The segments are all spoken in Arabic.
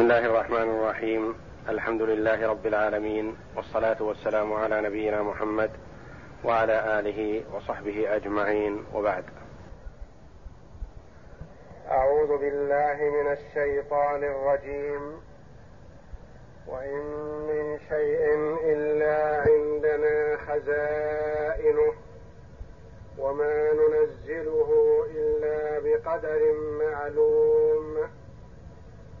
بسم الله الرحمن الرحيم الحمد لله رب العالمين والصلاه والسلام على نبينا محمد وعلى اله وصحبه اجمعين وبعد اعوذ بالله من الشيطان الرجيم وان من شيء الا عندنا خزائنه وما ننزله الا بقدر معلوم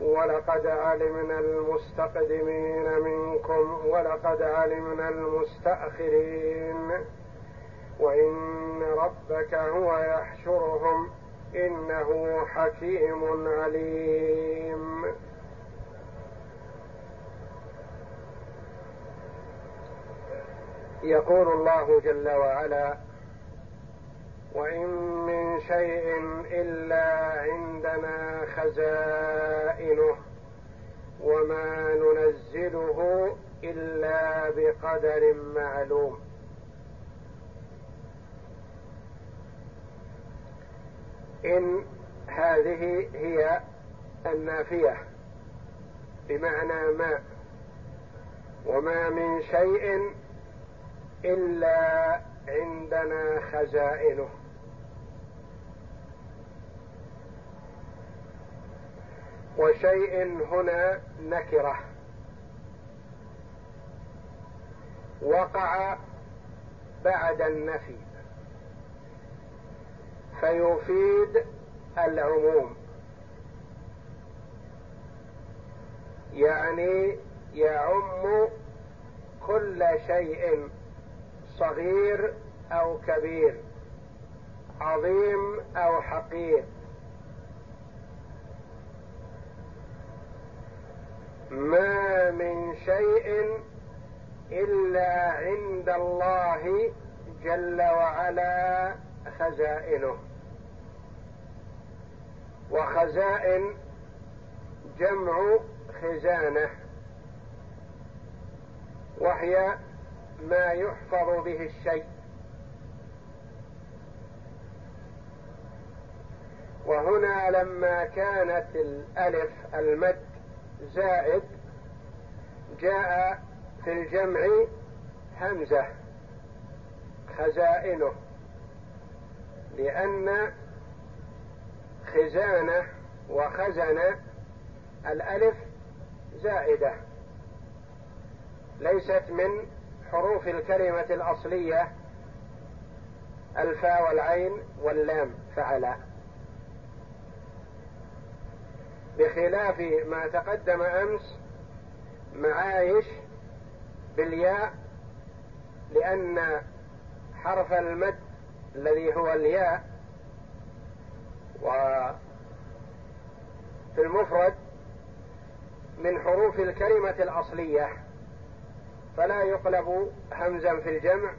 ولقد علمنا المستقدمين منكم ولقد علمنا المستأخرين. وإن ربك هو يحشرهم إنه حكيم عليم. يقول الله جل وعلا وإن من شيء إلا عندنا خزائنه وما ننزله إلا بقدر معلوم. إن هذه هي النافية بمعنى ما وما من شيء إلا عندنا خزائنه. وشيء هنا نكرة. وقع بعد النفي. فيفيد العموم. يعني يعم كل شيء صغير أو كبير عظيم أو حقير. ما من شيء إلا عند الله جل وعلا خزائنه. وخزائن جمع خزانة وهي ما يحفظ به الشيء. وهنا لما كانت الألف المد زائد جاء في الجمع همزة خزائنه لأن خزانة وخزن الألف زائدة. ليست من حروف الكلمة الأصلية الفاء والعين واللام فعلا. بخلاف ما تقدم أمس معايش بالياء لأن حرف المد الذي هو الياء وفي المفرد من حروف الكلمة الأصلية فلا يقلب همزا في الجمع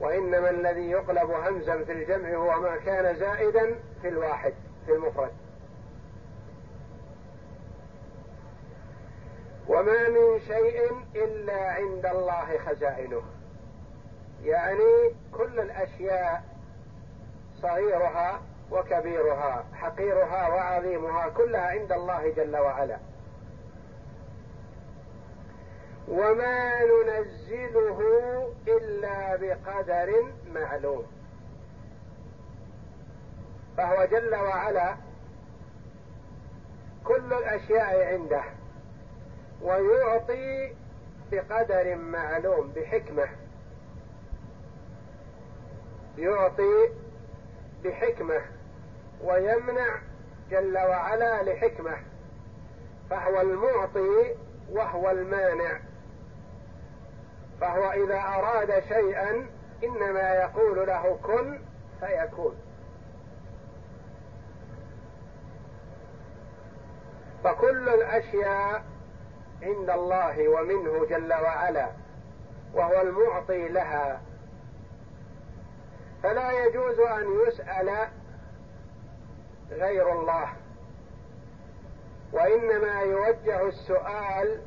وإنما الذي يقلب همزا في الجمع هو ما كان زائدا في الواحد في المفرد. وما من شيء إلا عند الله خزائنه. يعني كل الأشياء صغيرها وكبيرها حقيرها وعظيمها كلها عند الله جل وعلا. وما ننزله إلا بقدر معلوم. فهو جل وعلا كل الأشياء عنده. ويعطي بقدر معلوم بحكمة. يعطي بحكمة. ويمنع جل وعلا لحكمة. فهو المعطي وهو المانع. فهو إذا أراد شيئا إنما يقول له كن فيكون. فكل الأشياء عند الله ومنه جل وعلا وهو المعطي لها. فلا يجوز أن يسأل غير الله وإنما يوجه السؤال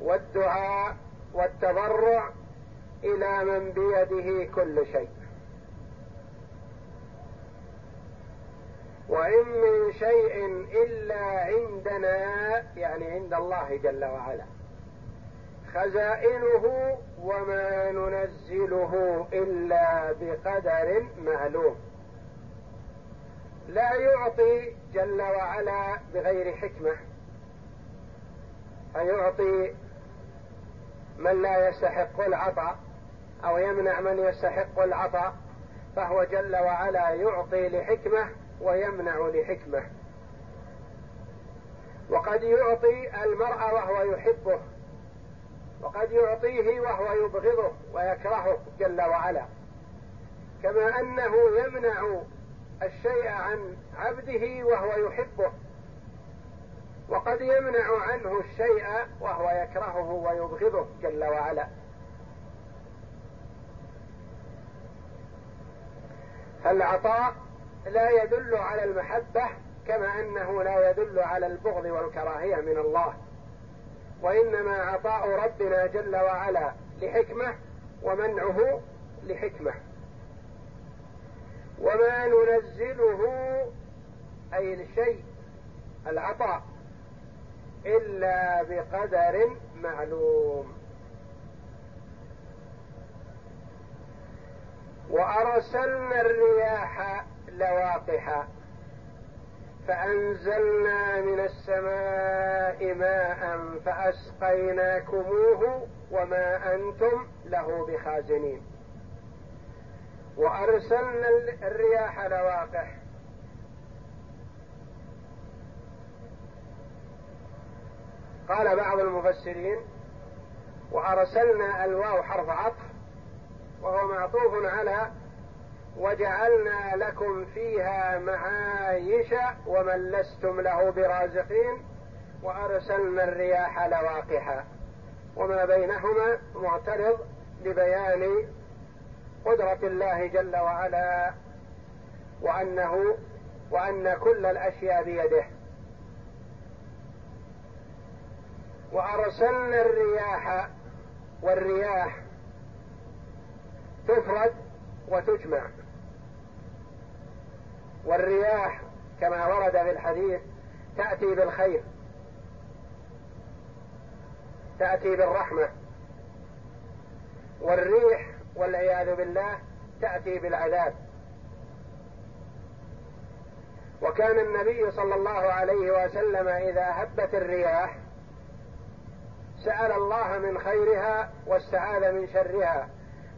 والدعاء والتضرع إلى من بيده كل شيء. وإن من شيء إلا عندنا يعني عند الله جل وعلا. خزائنه وما ننزله إلا بقدر معلوم. لا يعطي جل وعلا بغير حكمة. فيعطي من لا يستحق العطاء أو يمنع من يستحق العطاء فهو جل وعلا يعطي لحكمة ويمنع لحكمة. وقد يعطي المرء وهو يحبه. وقد يعطيه وهو يبغضه ويكرهه جل وعلا. كما أنه يمنع الشيء عن عبده وهو يحبه. وقد يمنع عنه الشيء وهو يكرهه ويبغضه جل وعلا. فالعطاء لا يدل على المحبة كما أنه لا يدل على البغض والكراهية من الله. وإنما عطاء ربنا جل وعلا لحكمة ومنعه لحكمة. وما ننزله أي الشيء العطاء إلا بقدر معلوم. وأرسلنا الرياح لواقحا فأنزلنا من السماء ماء فأسقيناكموه وما أنتم له بخازنين. وأرسلنا الرياح لواقح. قال بعض المفسرين وأرسلنا الواو حرف عطف وهو معطوف على وجعلنا لكم فيها معايش ومن لستم له برازقين وأرسلنا الرياح لواقحا. وما بينهما معترض لبيان قدرة الله جل وعلا وأنه وأن كل الأشياء بيده. وأرسلنا الرياح والرياح تفرد وتجمع. والرياح كما ورد في الحديث تأتي بالخير تأتي بالرحمة. والريح والعياذ بالله تأتي بالعذاب. وكان النبي صلى الله عليه وسلم إذا هبت الرياح سأل الله من خيرها واستعاذ من شرها.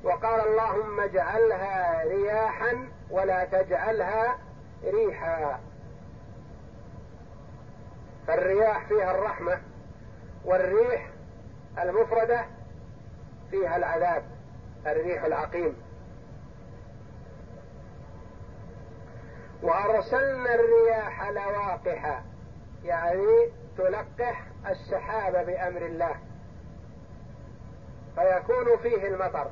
وقال اللهم اجعلها رياحا ولا تجعلها ريحا. فالرياح فيها الرحمة والريح المفردة فيها العذاب الريح العقيم. وأرسلنا الرياح لواقح يعني تلقح السحاب بأمر الله فيكون فيه المطر.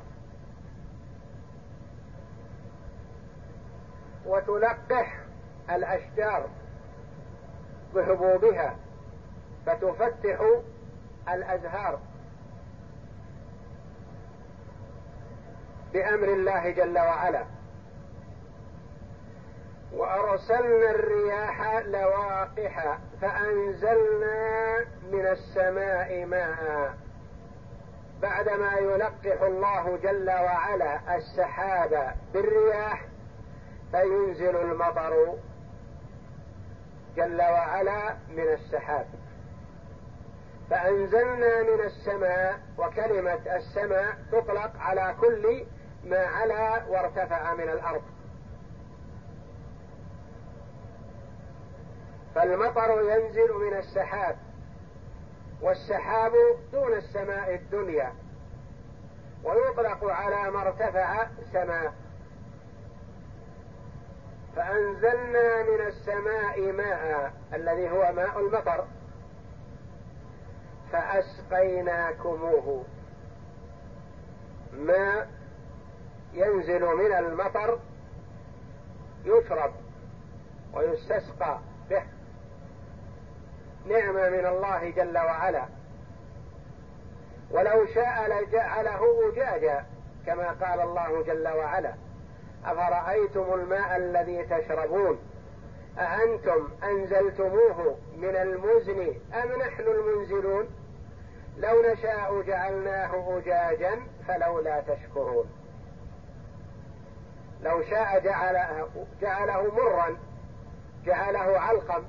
وتلقح الأشجار بحبوبها فتفتح الأزهار. بأمر الله جل وعلا. وأرسلنا الرياح لواقح فأنزلنا من السماء ماء. بعدما يلقح الله جل وعلا السحاب بالرياح فينزل المطر جل وعلا من السحاب. فأنزلنا من السماء وكلمة السماء تطلق على كل ما علا وارتفع من الأرض. فالمطر ينزل من السحاب والسحاب دون السماء الدنيا ويطلق على ما ارتفع سماء. فأنزلنا من السماء ماء الذي هو ماء المطر فأسقيناكموه. ماء ينزل من المطر يشرب ويستسقى به. نعمة من الله جل وعلا. ولو شاء لجعله أجاجا كما قال الله جل وعلا. أفرأيتم الماء الذي تشربون؟ أأنتم أنزلتموه من المزن أم نحن المنزلون؟ لو نشاء جعلناه أجاجا فلولا تشكرون. لو شاء جعله, جعله مرا جعله علقم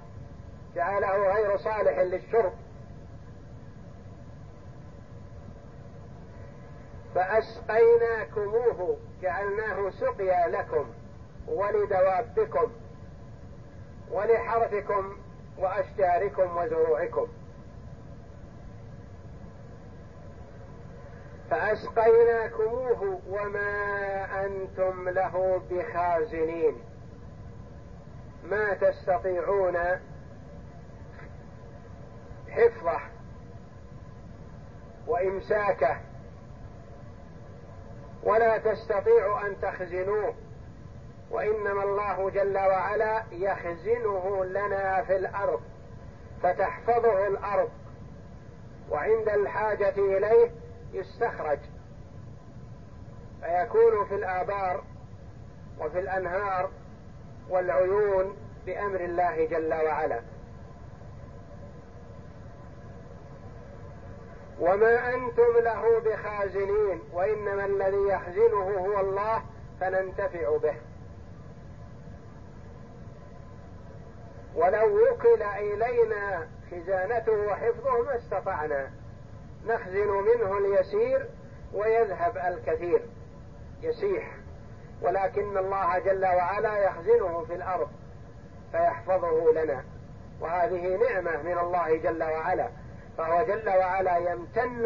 جعله غير صالح للشرب فأسقيناكموه جعلناه سقيا لكم ولدوابكم ولحرثكم وأشجاركم وزروعكم. فأسقيناكموه وما أنتم له بخازنين. ما تستطيعون حفظه وإمساكه ولا تستطيع أن تخزنوه. وإنما الله جل وعلا يخزنه لنا في الأرض فتحفظه الأرض. وعند الحاجة إليه يستخرج. فيكون في الآبار وفي الأنهار والعيون بأمر الله جل وعلا. وما أنتم له بخازنين وإنما الذي يخزنه هو الله فننتفع به. ولو وكل إلينا خزانته وحفظه ما استطعنا. نخزن منه اليسير ويذهب الكثير. يسيح. ولكن الله جل وعلا يخزنه في الأرض فيحفظه لنا. وهذه نعمة من الله جل وعلا. فهو جل وعلا يمتن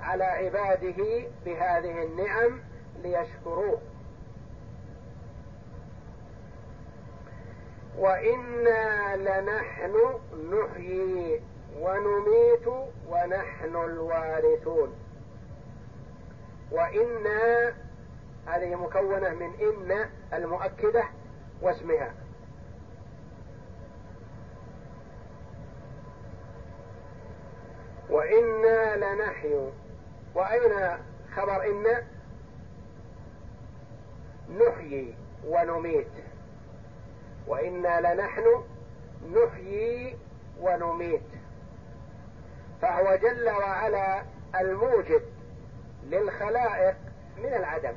على عباده بهذه النعم ليشكروه. وإنا لنحن نحيي ونميت ونحن الوارثون. وإنا هذه مكونة من إن المؤكدة واسمها. وإنا لنحيو وأين خبر إن؟ نحيي ونميت. وإنا لنحن نحيي ونميت. فهو جل وعلا الموجد للخلائق من العدم.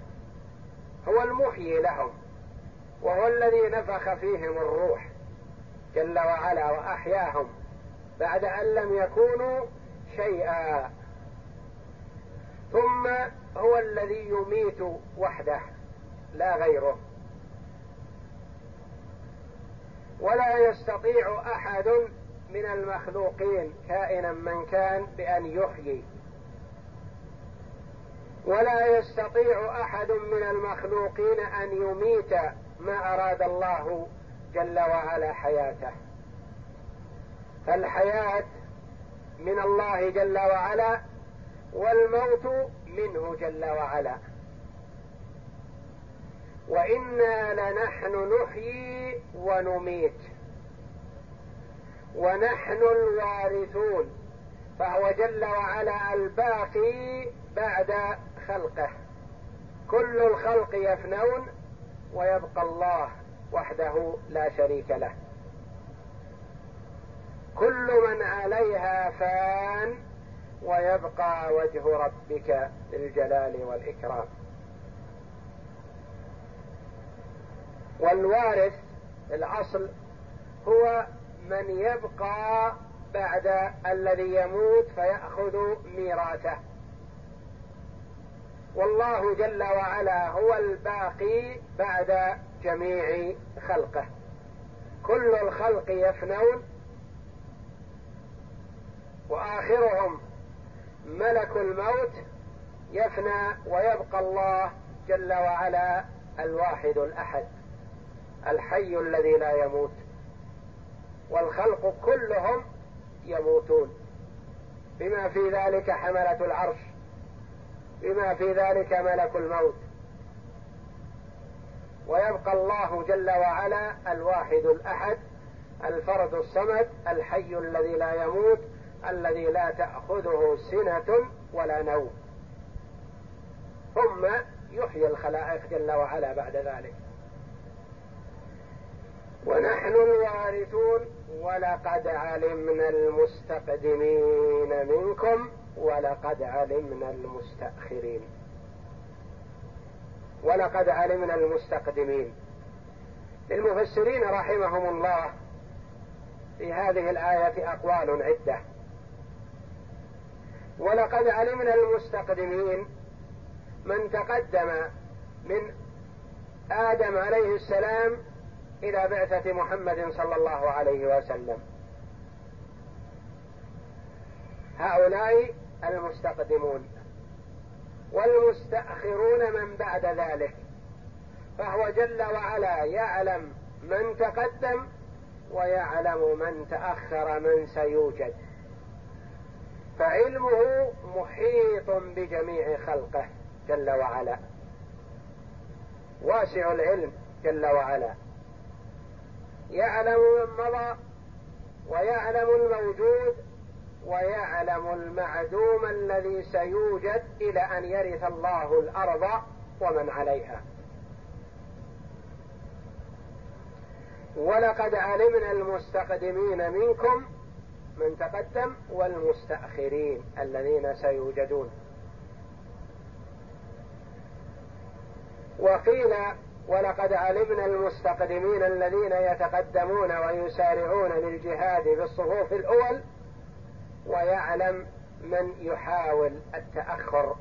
هو المحيي لهم وهو الذي نفخ فيهم الروح جل وعلا وأحياهم بعد أن لم يكونوا شيئا. ثم هو الذي يميت وحده لا غيره. ولا يستطيع أحد من المخلوقين كائنا من كان بأن يحيي. ولا يستطيع أحد من المخلوقين أن يميت ما أراد الله جل وعلا حياته. فالحياة من الله جل وعلا والموت منه جل وعلا. وإنا لنحن نحيي ونميت. ونحن الوارثون. فهو جل وعلا الباقي بعد خلقه. كل الخلق يفنون ويبقى الله وحده لا شريك له كل من عليها فان ويبقى وجه ربك بالجلال والإكرام. والوارث الأصل هو من يبقى بعد الذي يموت فيأخذ ميراثه. والله جل وعلا هو الباقي بعد جميع خلقه. كل الخلق يفنون وآخرهم ملك الموت يفنى ويبقى الله جل وعلا الواحد الأحد الحي الذي لا يموت والخلق كلهم يموتون. بما في ذلك حملة العرش بما في ذلك ملك الموت. ويبقى الله جل وعلا الواحد الأحد الفرد الصمد الحي الذي لا يموت الذي لا تأخذه سنة ولا نوم. ثم يحيي الخلائق جل وعلا بعد ذلك. ونحن الوارثون ولقد علمنا المستقدمين منكم ولقد علمنا المستأخرين. ولقد علمنا المستقدمين. للمفسرين رحمهم الله في هذه الآية أقوال عدة. ولقد علمنا المستقدمين من تقدم من آدم عليه السلام إلى بعثة محمد صلى الله عليه وسلم. هؤلاء المستقدمون والمستأخرون من بعد ذلك فهو جل وعلا يعلم من تقدم ويعلم من تأخر من سيوجد. فعلمه محيط بجميع خلقه جل وعلا. واسع العلم جل وعلا. يعلم من مضى ويعلم الموجود ويعلم المعدوم الذي سيوجد إلى أن يرث الله الأرض ومن عليها. ولقد علمنا المستقدمين منكم من تقدم والمستأخرين الذين سيوجدون. وقيل ولقد علمنا المستقدمين الذين يتقدمون ويسارعون للجهاد في الصفوف الأول ويعلم من يحاول التأخر.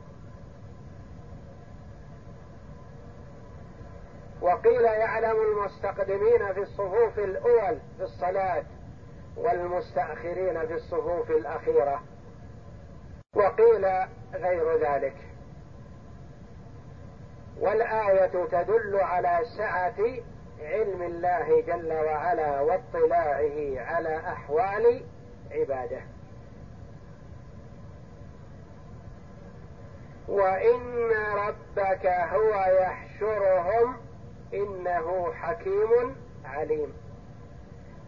وقيل يعلم المستقدمين في الصفوف الأول في الصلاة والمستأخرين في الصفوف الأخيرة. وقيل غير ذلك. والآية تدل على سعة علم الله جل وعلا واطلاعه على أحوال عباده. وإن ربك هو يحشرهم إنه حكيم عليم.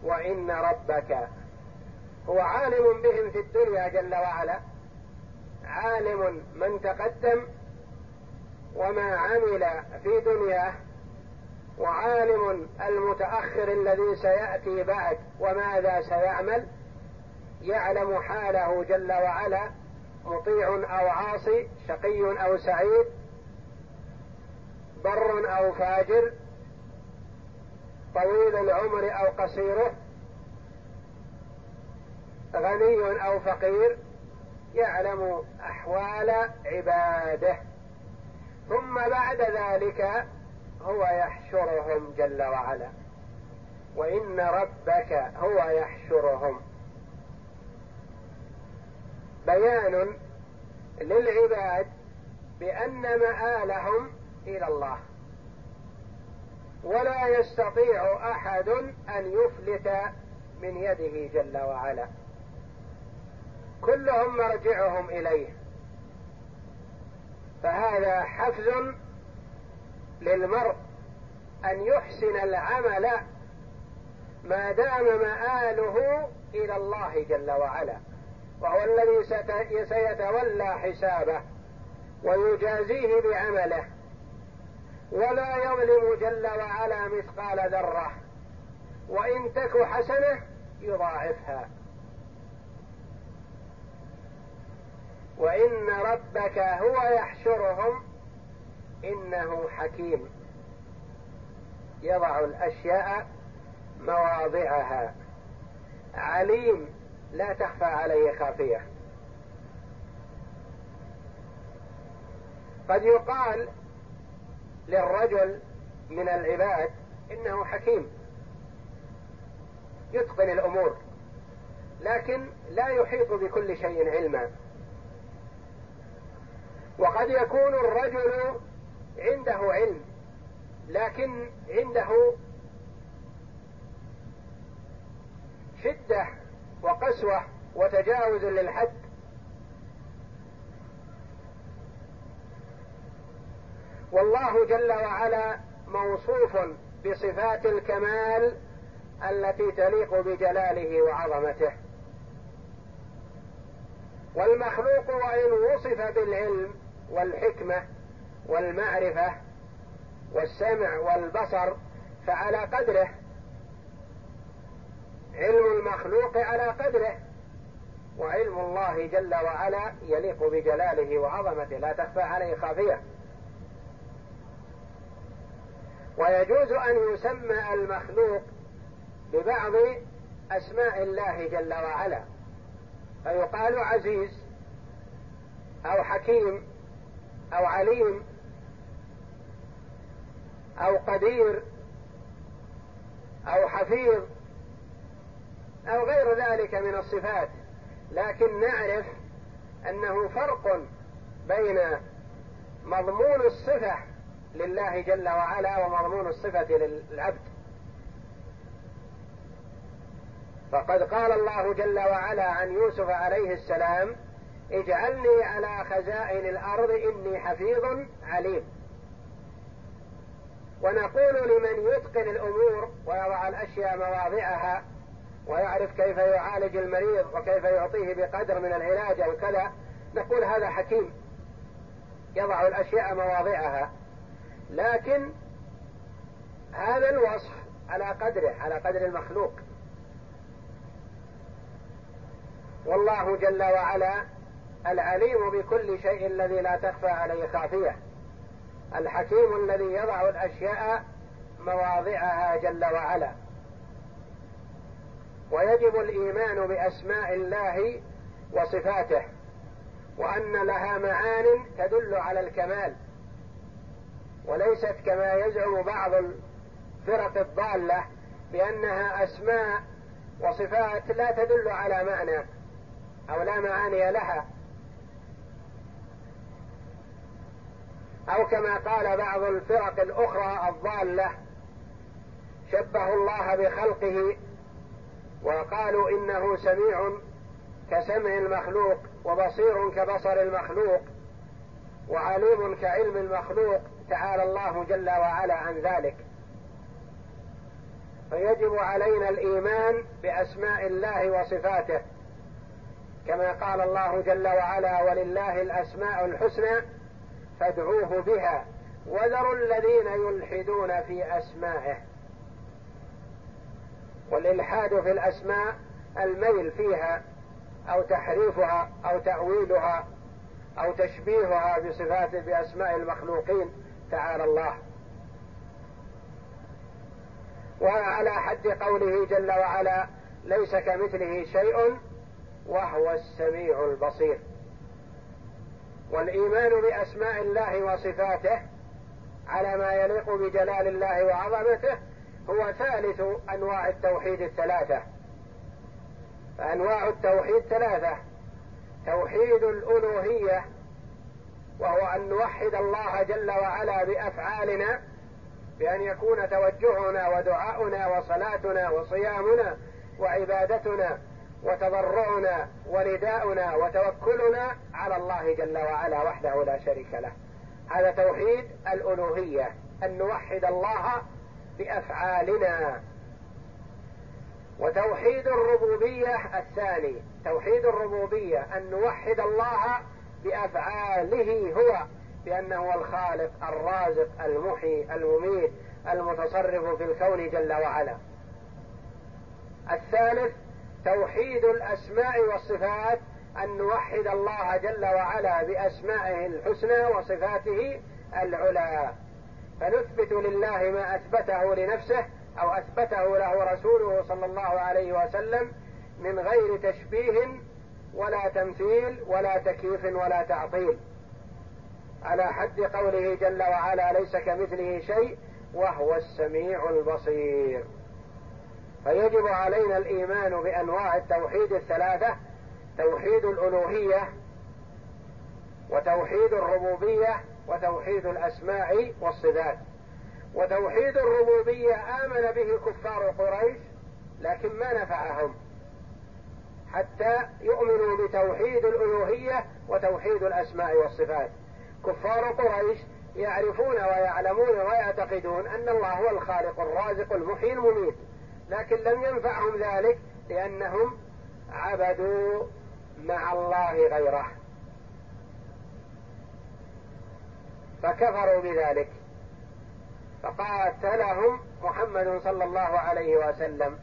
وإن ربك هو عالم بهم في الدنيا جل وعلا. عالم من تقدم وما عمل في دنياه وعالم المتأخر الذي سيأتي بعد وماذا سيعمل. يعلم حاله جل وعلا مطيع أو عاصي شقي أو سعيد بر أو فاجر. طويل العمر أو قصيره غني أو فقير يعلم أحوال عباده. ثم بعد ذلك هو يحشرهم جل وعلا. وإن ربك هو يحشرهم. بيان للعباد بأن مآلهم إلى الله. ولا يستطيع أحد أن يفلت من يده جل وعلا. كلهم مرجعهم إليه. فهذا حفز للمرء أن يحسن العمل ما دام مآله إلى الله جل وعلا. وهو الذي سيتولى حسابه ويجازيه بعمله. ولا يظلم جل وعلا مثقال ذرة. وإن تك حسنة يضاعفها. وإن ربك هو يحشرهم إنه حكيم. يضع الأشياء مواضعها. عليم لا تخفى عليه خافية. قد يقال للرجل من العباد إنه حكيم. يتقن الأمور. لكن لا يحيط بكل شيء علما. وقد يكون الرجل عنده علم لكن عنده شدة وقسوة وتجاوز للحد. والله جل وعلا موصوف بصفات الكمال التي تليق بجلاله وعظمته. والمخلوق وإن وصف بالعلم والحكمة والمعرفة والسمع والبصر فعلى قدره. علم المخلوق على قدره. وعلم الله جل وعلا يليق بجلاله وعظمته. لا تخفى عليه خافية. ويجوز أن يسمى المخلوق ببعض أسماء الله جل وعلا. فيقال عزيز أو حكيم أو عليم أو قدير أو حفيظ أو غير ذلك من الصفات. لكن نعرف أنه فرق بين مضمون الصفة لله جل وعلا ومضمون الصفة للعبد. فقد قال الله جل وعلا عن يوسف عليه السلام اجعلني على خزائن الأرض إني حفيظ عليم. ونقول لمن يتقن الأمور ويضع الأشياء مواضعها ويعرف كيف يعالج المريض وكيف يعطيه بقدر من العلاج أو كذا نقول هذا حكيم. يضع الأشياء مواضعها. لكن هذا الوصف على قدره على قدر المخلوق. والله جل وعلا العليم بكل شيء الذي لا تخفى عليه خافية. الحكيم الذي يضع الأشياء مواضعها جل وعلا. ويجب الإيمان بأسماء الله وصفاته وأن لها معان تدل على الكمال. وليست كما يزعم بعض الفرق الضالة بأنها أسماء وصفات لا تدل على معنى أو لا معاني لها. أو كما قال بعض الفرق الأخرى الضالة شبهوا الله بخلقه وقالوا إنه سميع كسمع المخلوق وبصير كبصر المخلوق وعليم كعلم المخلوق تعالى الله جل وعلا عن ذلك. فيجب علينا الإيمان بأسماء الله وصفاته كما قال الله جل وعلا ولله الأسماء الحسنى فادعوه بها وذروا الذين يلحدون في أسمائه. والإلحاد في الأسماء الميل فيها أو تحريفها أو تأويلها أو تشبيهها بصفات بأسماء المخلوقين. تعالى الله. وعلى حد قوله جل وعلا ليس كمثله شيء وهو السميع البصير. والإيمان بأسماء الله وصفاته على ما يليق بجلال الله وعظمته هو ثالث أنواع التوحيد الثلاثة. فأنواع التوحيد ثلاثة توحيد الألوهية وهو أن نوحد الله جل وعلا بأفعالنا بأن يكون توجهنا ودعاؤنا وصلاتنا وصيامنا وعبادتنا وتضرعنا ونداؤنا وتوكلنا على الله جل وعلا وحده لا شريك له. هذا توحيد الألوهية أن نوحد الله بأفعالنا. وتوحيد الربوبية الثاني توحيد الربوبية أن نوحد الله بأفعاله هو بأنه الخالق الرازق المحيي المميت المتصرف في الكون جل وعلا. الثالث توحيد الأسماء والصفات أن نوحد الله جل وعلا بأسمائه الحسنى وصفاته العلى. فنثبت لله ما أثبته لنفسه أو أثبته له رسوله صلى الله عليه وسلم من غير تشبيه ولا تمثيل ولا تكييف ولا تعطيل. على حد قوله جل وعلا ليس كمثله شيء وهو السميع البصير. فيجب علينا الإيمان بأنواع التوحيد الثلاثة توحيد الألوهية وتوحيد الربوبية وتوحيد الاسماء والصفات. وتوحيد الربوبية آمن به كفار قريش لكن ما نفعهم؟ حتى يؤمنوا بتوحيد الألوهية وتوحيد الأسماء والصفات. كفار قريش يعرفون ويعلمون ويعتقدون أن الله هو الخالق الرازق المحيي المميت لكن لم ينفعهم ذلك لأنهم عبدوا مع الله غيره. فكفروا بذلك. فقاتلهم محمد صلى الله عليه وسلم.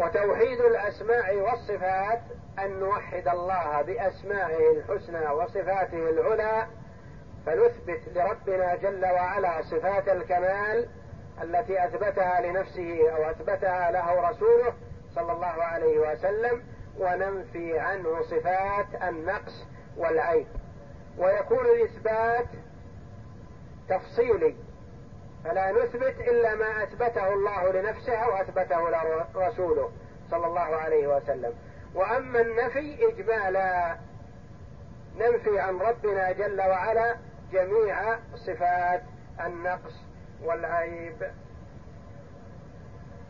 وتوحيد الأسماء والصفات أن نوحد الله بأسمائه الحسنى وصفاته العلى فنثبت لربنا جل وعلا صفات الكمال التي أثبتها لنفسه أو أثبتها له رسوله صلى الله عليه وسلم وننفي عنه صفات النقص والعيب. ويكون الإثبات تفصيلي فلا نثبت إلا ما أثبته الله لنفسه أو أثبته لرسوله صلى الله عليه وسلم. وأما النفي إجمالا ننفي عن ربنا جل وعلا جميع صفات النقص والعيب.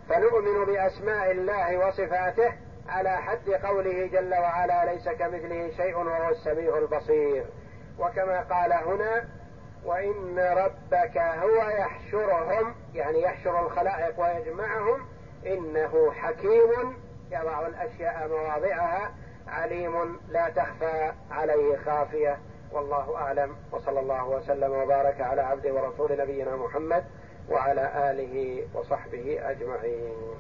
فنؤمن بأسماء الله وصفاته على حد قوله جل وعلا ليس كمثله شيء وهو السميع البصير. وكما قال هنا وإن ربك هو يحشرهم يعني يحشر الخلائق ويجمعهم إنه حكيم يضع الأشياء مواضعها عليم لا تخفى عليه خافية. والله أعلم وصلى الله وسلم وبارك على عبده ورسول نبينا محمد وعلى آله وصحبه أجمعين.